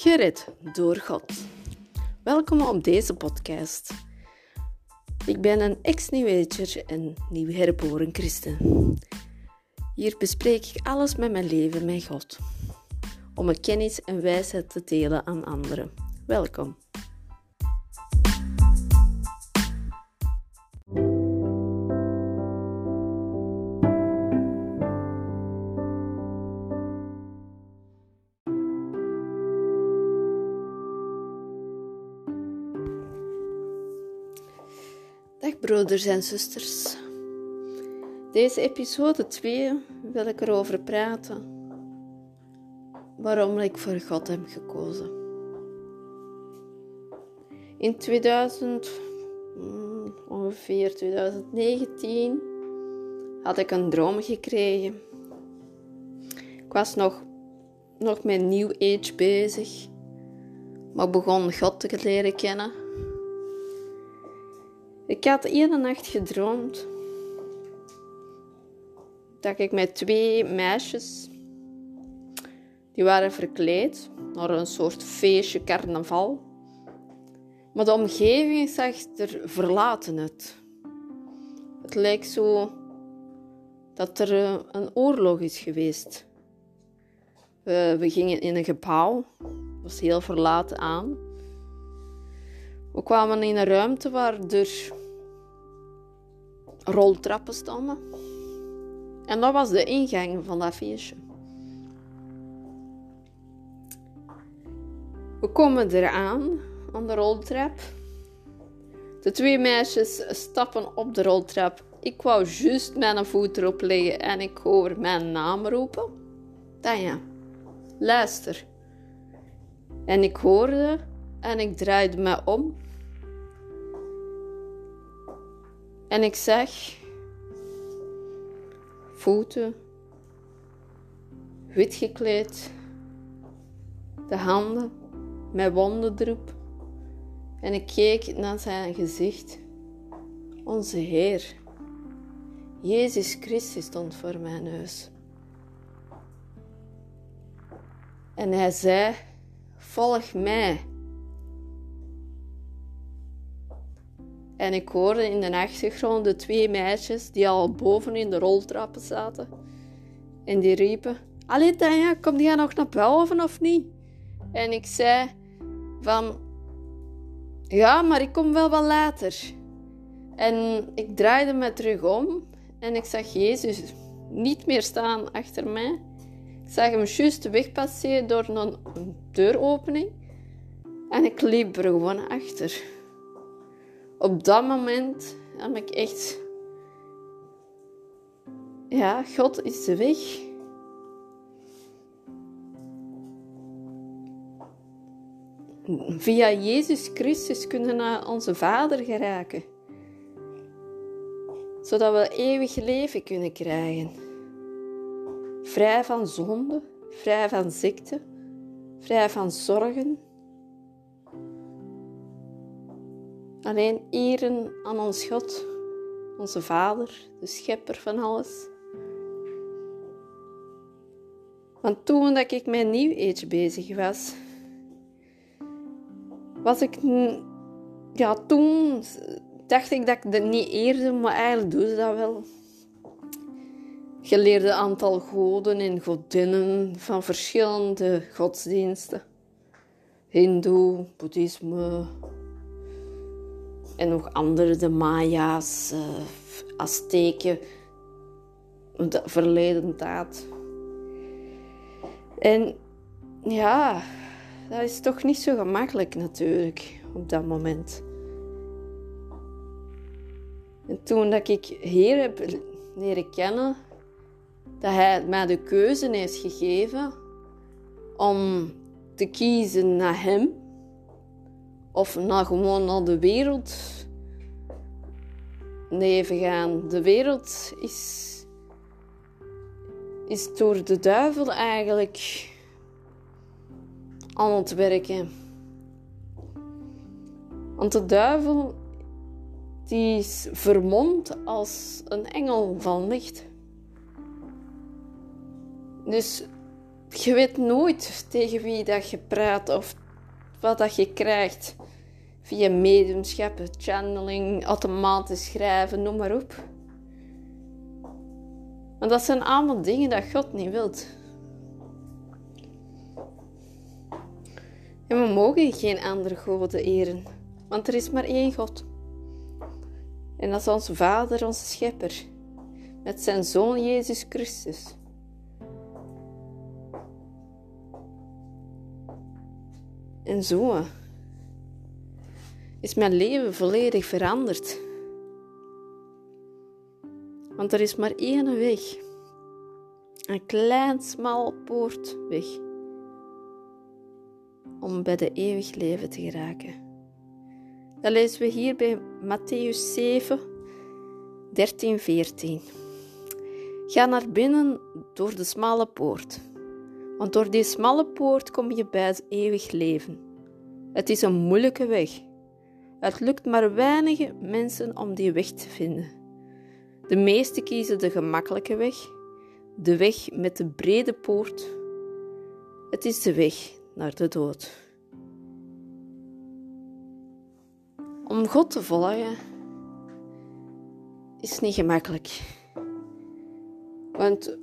Gered door God. Welkom op deze podcast. Ik ben een ex-New en nieuw herboren christen. Hier bespreek ik alles met mijn leven met God, om mijn kennis en wijsheid te delen aan anderen. Welkom. Broeders en zusters. Deze episode 2 wil ik erover praten waarom ik voor God heb gekozen. In 2000, hmm, ongeveer 2019, had ik een droom gekregen. Ik was nog, nog met New Age bezig, maar begon God te leren kennen. Ik had ene nacht gedroomd dat ik met twee meisjes, die waren verkleed naar een soort feestje, carnaval. Maar de omgeving zag er verlaten uit. Het lijkt zo dat er eh, een oorlog is geweest. We, we gingen in een gebouw, was heel verlaten aan. We kwamen in een ruimte waar er roltrappen stonden. En dat was de ingang van dat feestje. We komen eraan, aan de roltrap. De twee meisjes stappen op de roltrap. Ik wou juist mijn voet erop leggen en ik hoor mijn naam roepen. Tanja, luister. En ik hoorde en ik draaide me om. En ik zeg, voeten, wit gekleed, de handen met wonden erop. En ik keek naar zijn gezicht. Onze Heer, Jezus Christus stond voor mijn neus. En hij zei, volg mij. En ik hoorde in de achtergrond de twee meisjes die al boven in de roltrappen zaten. En die riepen: Allee Tanja, kom jij nog naar boven of niet? En ik zei van... Ja, maar ik kom wel wat later. En ik draaide me terug om en ik zag Jezus niet meer staan achter mij. Ik zag hem juist wegpasseren door een deuropening. En ik liep er gewoon achter op dat moment heb ik echt. Ja, God is de weg. Via Jezus Christus kunnen we naar onze Vader geraken, zodat we eeuwig leven kunnen krijgen. Vrij van zonde, vrij van ziekte, vrij van zorgen, Alleen eren aan ons God, onze Vader, de schepper van alles. Want toen dat ik met New Age bezig was, was ik... Ja, toen dacht ik dat ik dat niet eerde, maar eigenlijk doe ze dat wel. Geleerde aantal goden en godinnen van verschillende godsdiensten. Hindoe, boeddhisme, en nog andere, de Maya's, uh, Azteken, de verleden tijd. En ja, dat is toch niet zo gemakkelijk natuurlijk op dat moment. En toen dat ik Heer heb leren kennen, dat Hij mij de keuze heeft gegeven om te kiezen naar Hem of nou gewoon naar de wereld leven gaan. De wereld is, is door de duivel eigenlijk aan het werken. Want de duivel die is vermomd als een engel van licht. Dus je weet nooit tegen wie dat je praat of wat dat je krijgt. Via mediumschap, channeling, automatisch schrijven, noem maar op. Maar dat zijn allemaal dingen dat God niet wilt. En we mogen geen andere goden eren, want er is maar één God. En dat is onze Vader, onze Schepper, met zijn Zoon Jezus Christus. En zo is mijn leven volledig veranderd. Want er is maar één weg. Een klein, smal poortweg. Om bij de eeuwig leven te geraken. Dat lezen we hier bij Matthäus 7, 13, 14. Ga naar binnen door de smalle poort. Want door die smalle poort kom je bij het eeuwig leven. Het is een moeilijke weg. Het lukt maar weinige mensen om die weg te vinden. De meesten kiezen de gemakkelijke weg, de weg met de brede poort. Het is de weg naar de dood. Om God te volgen is niet gemakkelijk. Want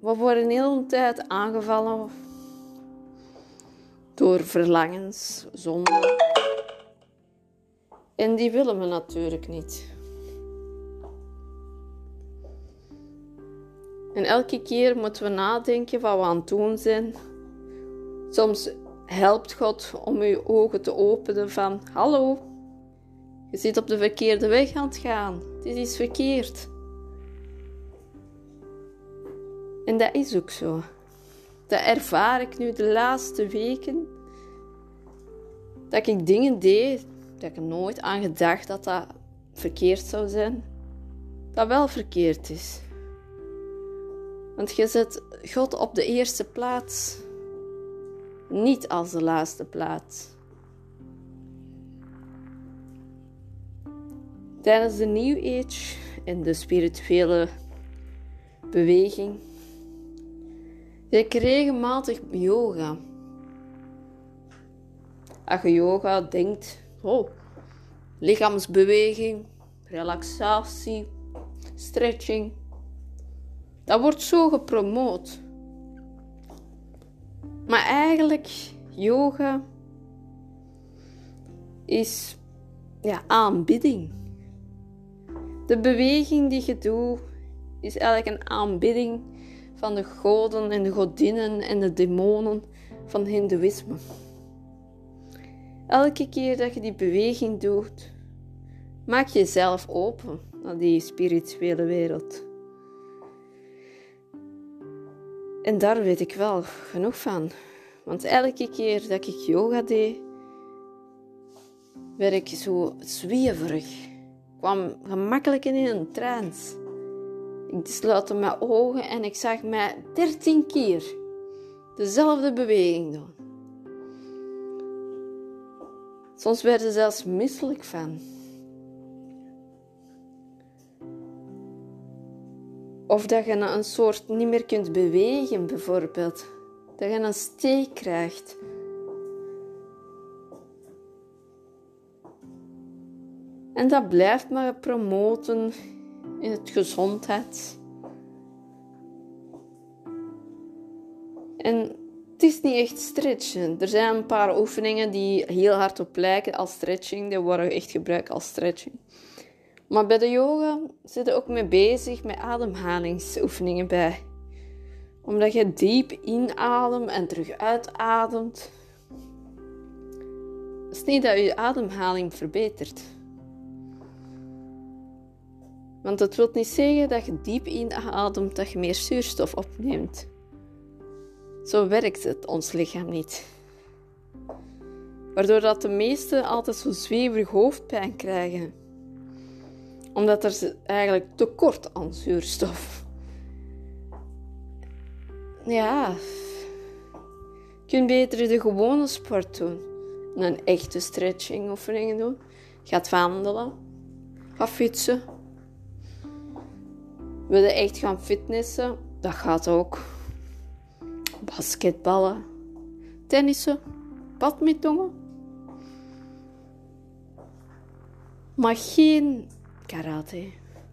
we worden de hele tijd aangevallen door verlangens, zonden. En die willen we natuurlijk niet. En elke keer moeten we nadenken wat we aan het doen zijn. Soms helpt God om je ogen te openen van hallo, je zit op de verkeerde weg aan het gaan. Dit is verkeerd. En dat is ook zo. Dat ervaar ik nu de laatste weken. Dat ik dingen deed dat ik nooit aan gedacht dat dat verkeerd zou zijn. Dat wel verkeerd is. Want je zet God op de eerste plaats, niet als de laatste plaats. Tijdens de New Age en de spirituele beweging ik regelmatig yoga. Als je yoga denkt, oh, lichaamsbeweging, relaxatie, stretching, dat wordt zo gepromoot. Maar eigenlijk, yoga is ja, aanbidding. De beweging die je doet is eigenlijk een aanbidding van de goden en de godinnen en de demonen van Hindoeïsme. Elke keer dat je die beweging doet, maak jezelf open naar die spirituele wereld. En daar weet ik wel genoeg van. Want elke keer dat ik yoga deed, werd ik zo zweverig. kwam gemakkelijk in een trance. Ik sluitte mijn ogen en ik zag mij dertien keer dezelfde beweging doen. Soms werd er zelfs misselijk van. Of dat je een soort niet meer kunt bewegen, bijvoorbeeld. Dat je een steek krijgt. En dat blijft maar promoten in het gezondheid. En het is niet echt stretchen. Er zijn een paar oefeningen die heel hard op lijken als stretching. Die worden echt gebruikt als stretching. Maar bij de yoga zit je ook mee bezig met ademhalingsoefeningen bij. Omdat je diep inademt en terug uitademt. Het is niet dat je ademhaling verbetert. Want dat wil niet zeggen dat je diep inademt, dat je meer zuurstof opneemt. Zo werkt het ons lichaam niet. Waardoor dat de meesten altijd zo zweverig hoofdpijn krijgen. Omdat er eigenlijk tekort aan zuurstof. Ja, je kunt beter de gewone sport doen. Een echte stretching oefeningen doen. Gaat wandelen. Ga fietsen willen echt gaan fitnessen, dat gaat ook. Basketballen, tennissen, badmintonnen. Maar geen karate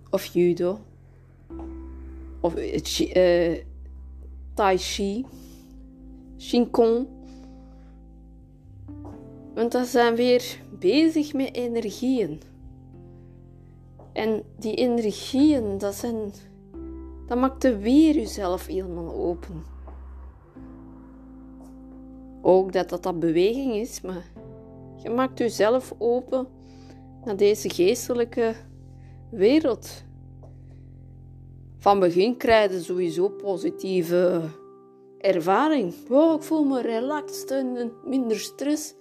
of judo of uh, tai chi, shinkong. Want dat zijn weer bezig met energieën. En die energieën, dat, zijn, dat maakt weer jezelf helemaal open. Ook dat dat, dat beweging is, maar je maakt jezelf open naar deze geestelijke wereld. Van begin krijg je sowieso positieve ervaring. Wow, ik voel me relaxed en minder stress.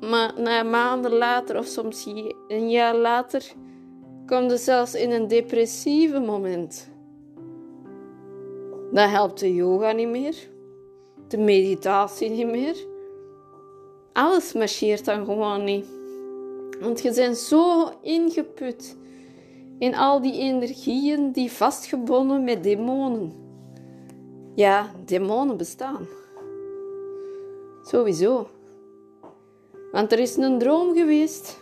Maar na maanden later, of soms een jaar later, kom je zelfs in een depressieve moment. Dan helpt de yoga niet meer, de meditatie niet meer. Alles marcheert dan gewoon niet. Want je bent zo ingeput in al die energieën die vastgebonden met demonen. Ja, demonen bestaan. Sowieso. Want er is een droom geweest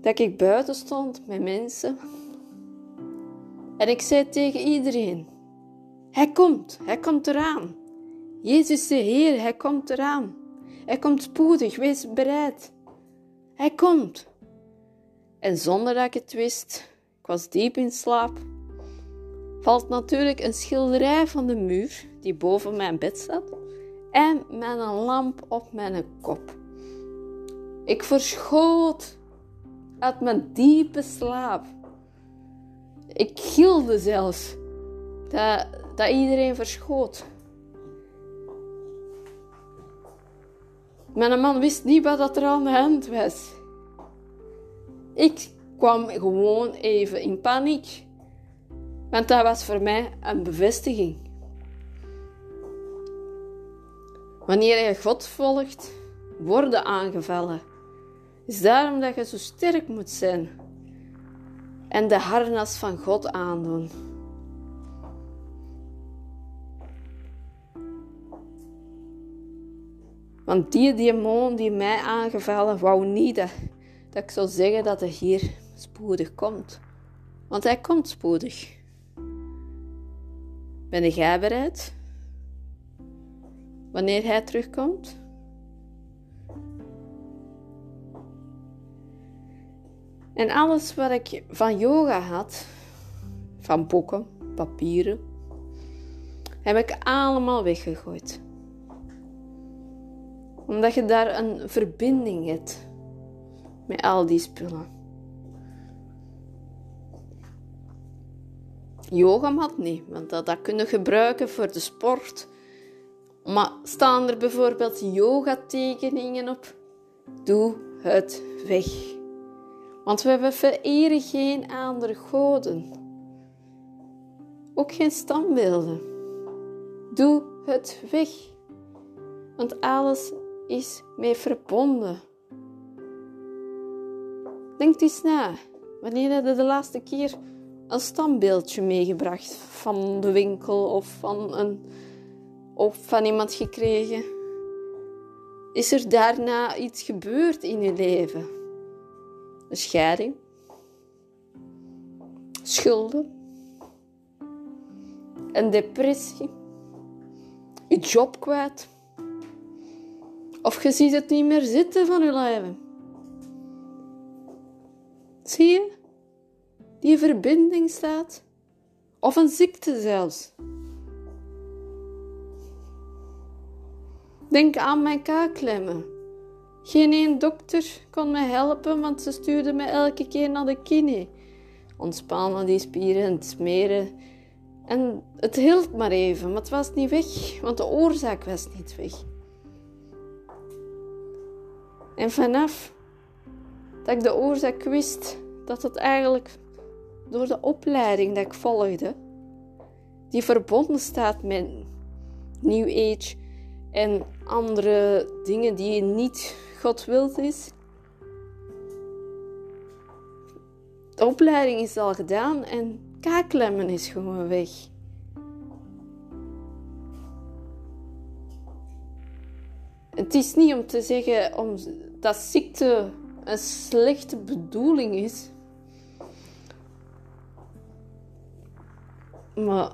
dat ik buiten stond met mensen. En ik zei tegen iedereen: Hij komt, hij komt eraan. Jezus de Heer, hij komt eraan. Hij komt spoedig, wees bereid. Hij komt. En zonder dat ik het wist, ik was diep in slaap, valt natuurlijk een schilderij van de muur die boven mijn bed staat en met een lamp op mijn kop. Ik verschoot uit mijn diepe slaap. Ik gilde zelfs dat, dat iedereen verschoot. Mijn man wist niet wat er aan de hand was. Ik kwam gewoon even in paniek. Want dat was voor mij een bevestiging. Wanneer je God volgt, worden aangevallen. is daarom dat je zo sterk moet zijn en de harnas van God aandoen. Want die demon die mij aangevallen, wou niet dat, dat ik zou zeggen dat hij hier spoedig komt. Want hij komt spoedig. Ben jij bereid? Wanneer hij terugkomt? En alles wat ik van yoga had, van boeken, papieren, heb ik allemaal weggegooid. Omdat je daar een verbinding hebt met al die spullen. Yogamat niet, want dat, dat kun je gebruiken voor de sport. Maar staan er bijvoorbeeld yoga-tekeningen op? Doe het weg. Want we vereren geen andere goden. Ook geen standbeelden. Doe het weg. Want alles is mee verbonden. Denk eens na. Wanneer heb je de laatste keer een standbeeldje meegebracht van de winkel of van, een, of van iemand gekregen? Is er daarna iets gebeurd in je leven? Een scheiding? Schulden? Een depressie? Je job kwijt? Of je ziet het niet meer zitten van je leven? Zie je? Die verbinding staat. Of een ziekte zelfs. Denk aan mijn kaakklemmen. Geen één dokter kon me helpen, want ze stuurde me elke keer naar de kine. Ontspannen die spieren en smeren. En het hield maar even, maar het was niet weg, want de oorzaak was niet weg. En vanaf dat ik de oorzaak wist dat het eigenlijk door de opleiding dat ik volgde, die verbonden staat met New Age en andere dingen die niet God wilt is. De opleiding is al gedaan en kaaklemmen is gewoon weg. Het is niet om te zeggen, om dat ziekte een slechte bedoeling is. Maar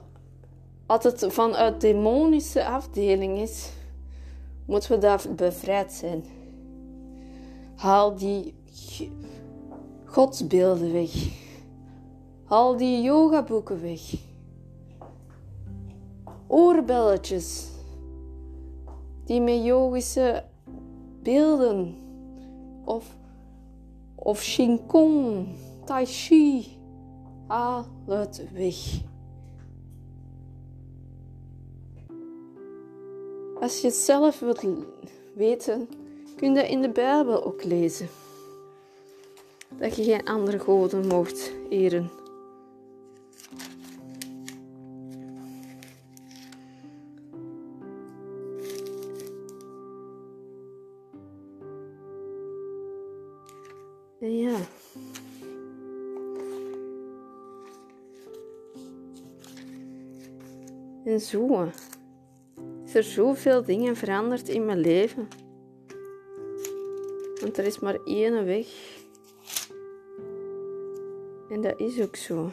als het vanuit demonische afdeling is, moeten we daar bevrijd zijn. Haal die godsbeelden weg. Haal die yogaboeken weg. Oorbelletjes die met yogische beelden of, of Shinkong, Tai Chi, haal het weg. Als je het zelf wilt weten, kun je in de Bijbel ook lezen. Dat je geen andere goden mocht eren. Ja. En zo is er zoveel dingen veranderd in mijn leven. Want er is maar één weg. En dat is ook zo.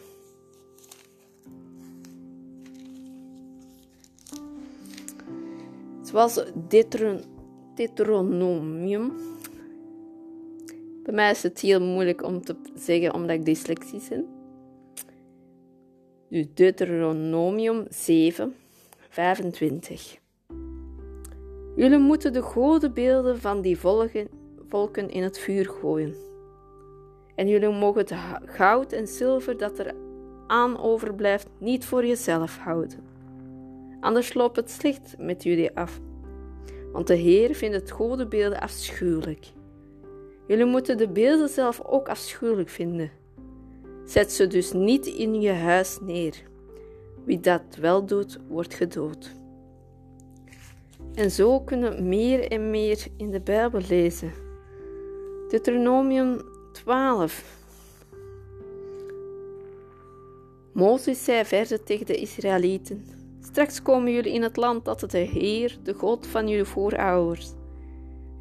Zoals Deuteronomium. Bij mij is het heel moeilijk om te zeggen omdat ik dyslexisch ben. Dus Deuteronomium 7, 25. Jullie moeten de godenbeelden van die volken, volken in het vuur gooien. En jullie mogen het goud en zilver dat er aan overblijft niet voor jezelf houden. Anders loopt het slecht met jullie af. Want de Heer vindt het godenbeelden afschuwelijk. Jullie moeten de beelden zelf ook afschuwelijk vinden. Zet ze dus niet in je huis neer. Wie dat wel doet, wordt gedood. En zo kunnen we meer en meer in de Bijbel lezen. Deuteronomium 12. Mozes zei verder tegen de Israëlieten: Straks komen jullie in het land dat de Heer, de God van jullie voorouders,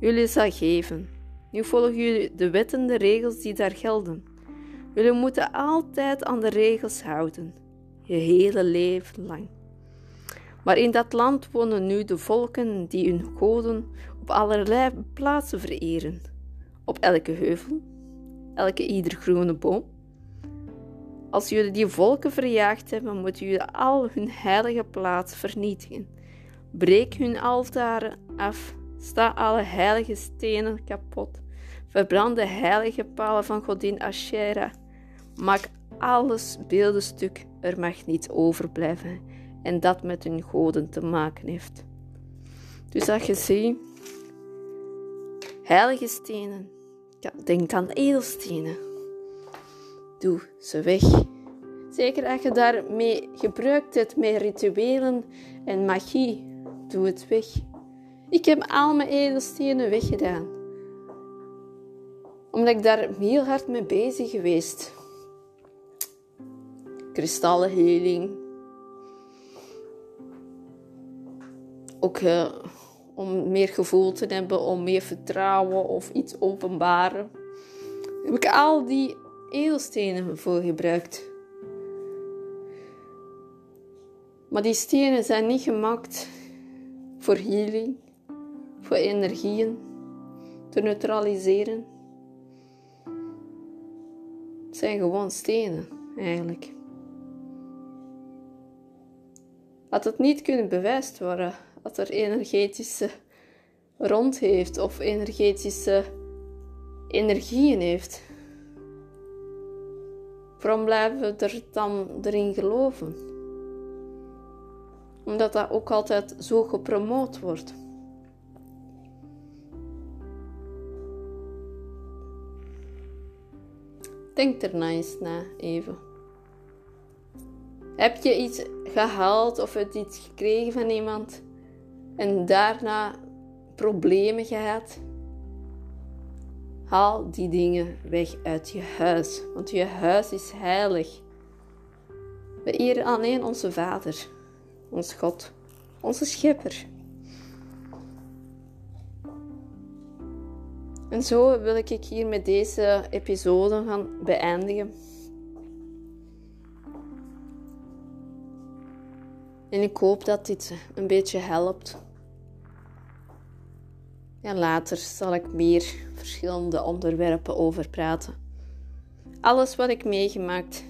jullie zal geven. Nu volgen jullie de wetten en de regels die daar gelden. Jullie moeten altijd aan de regels houden, je hele leven lang. Maar in dat land wonen nu de volken die hun goden op allerlei plaatsen vereren. Op elke heuvel, elke ieder groene boom. Als jullie die volken verjaagd hebben, moeten jullie al hun heilige plaats vernietigen. Breek hun altaren af, sta alle heilige stenen kapot. Verbrand de heilige palen van godin Asherah. Maak alles beeldenstuk, er mag niets overblijven en dat met hun goden te maken heeft. Dus als je ziet, heilige stenen, denk aan edelstenen, doe ze weg. Zeker als je daarmee gebruikt hebt met rituelen en magie, doe het weg. Ik heb al mijn edelstenen weggedaan. Omdat ik daar heel hard mee bezig geweest. Kristallenheling, ook uh, om meer gevoel te hebben, om meer vertrouwen of iets openbaren. Heb ik al die edelstenen voor gebruikt. Maar die stenen zijn niet gemaakt voor healing, voor energieën te neutraliseren. Het zijn gewoon stenen eigenlijk. Had het niet kunnen bewijst worden, dat er energetische rond heeft of energetische energieën heeft. Waarom blijven we er dan erin geloven? Omdat dat ook altijd zo gepromoot wordt. Denk er nou eens na, even. Heb je iets gehaald of iets gekregen van iemand en daarna problemen gehad, haal die dingen weg uit je huis, want je huis is heilig. We eren alleen onze Vader, ons God, onze Schepper. En zo wil ik hier met deze episode gaan beëindigen. En ik hoop dat dit een beetje helpt. En later zal ik meer verschillende onderwerpen over praten. Alles wat ik meegemaakt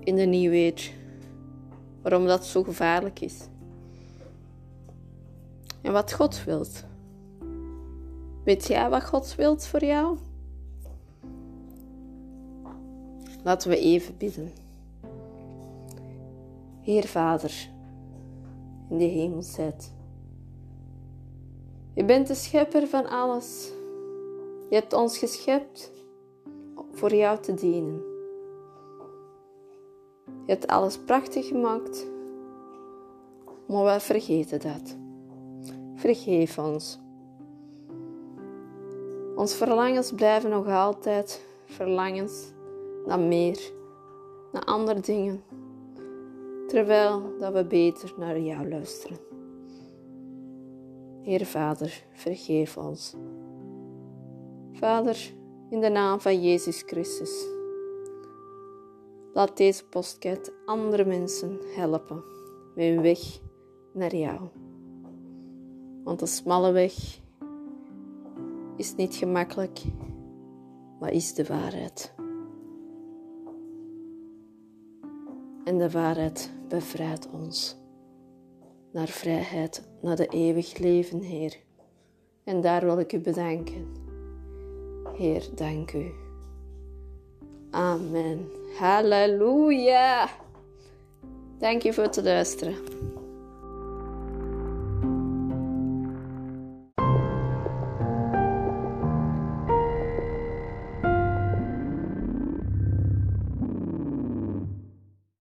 in de New Age. Waarom dat zo gevaarlijk is. En wat God wilt. Weet jij wat God wilt voor jou? Laten we even bidden. Heer Vader, in de hemel. Je bent de schepper van alles. Je hebt ons geschept voor jou te dienen. Je hebt alles prachtig gemaakt, maar we vergeten dat. Vergeef ons. Ons verlangens blijven nog altijd verlangens naar meer, naar andere dingen, terwijl dat we beter naar jou luisteren. Heer Vader, vergeef ons. Vader, in de naam van Jezus Christus, laat deze postket andere mensen helpen met hun weg naar jou. Want de smalle weg is niet gemakkelijk, maar is de waarheid. En de waarheid bevrijdt ons naar vrijheid, naar de eeuwig leven, Heer. En daar wil ik u bedanken. Heer, dank u. Amen. Halleluja. Dank je voor het luisteren.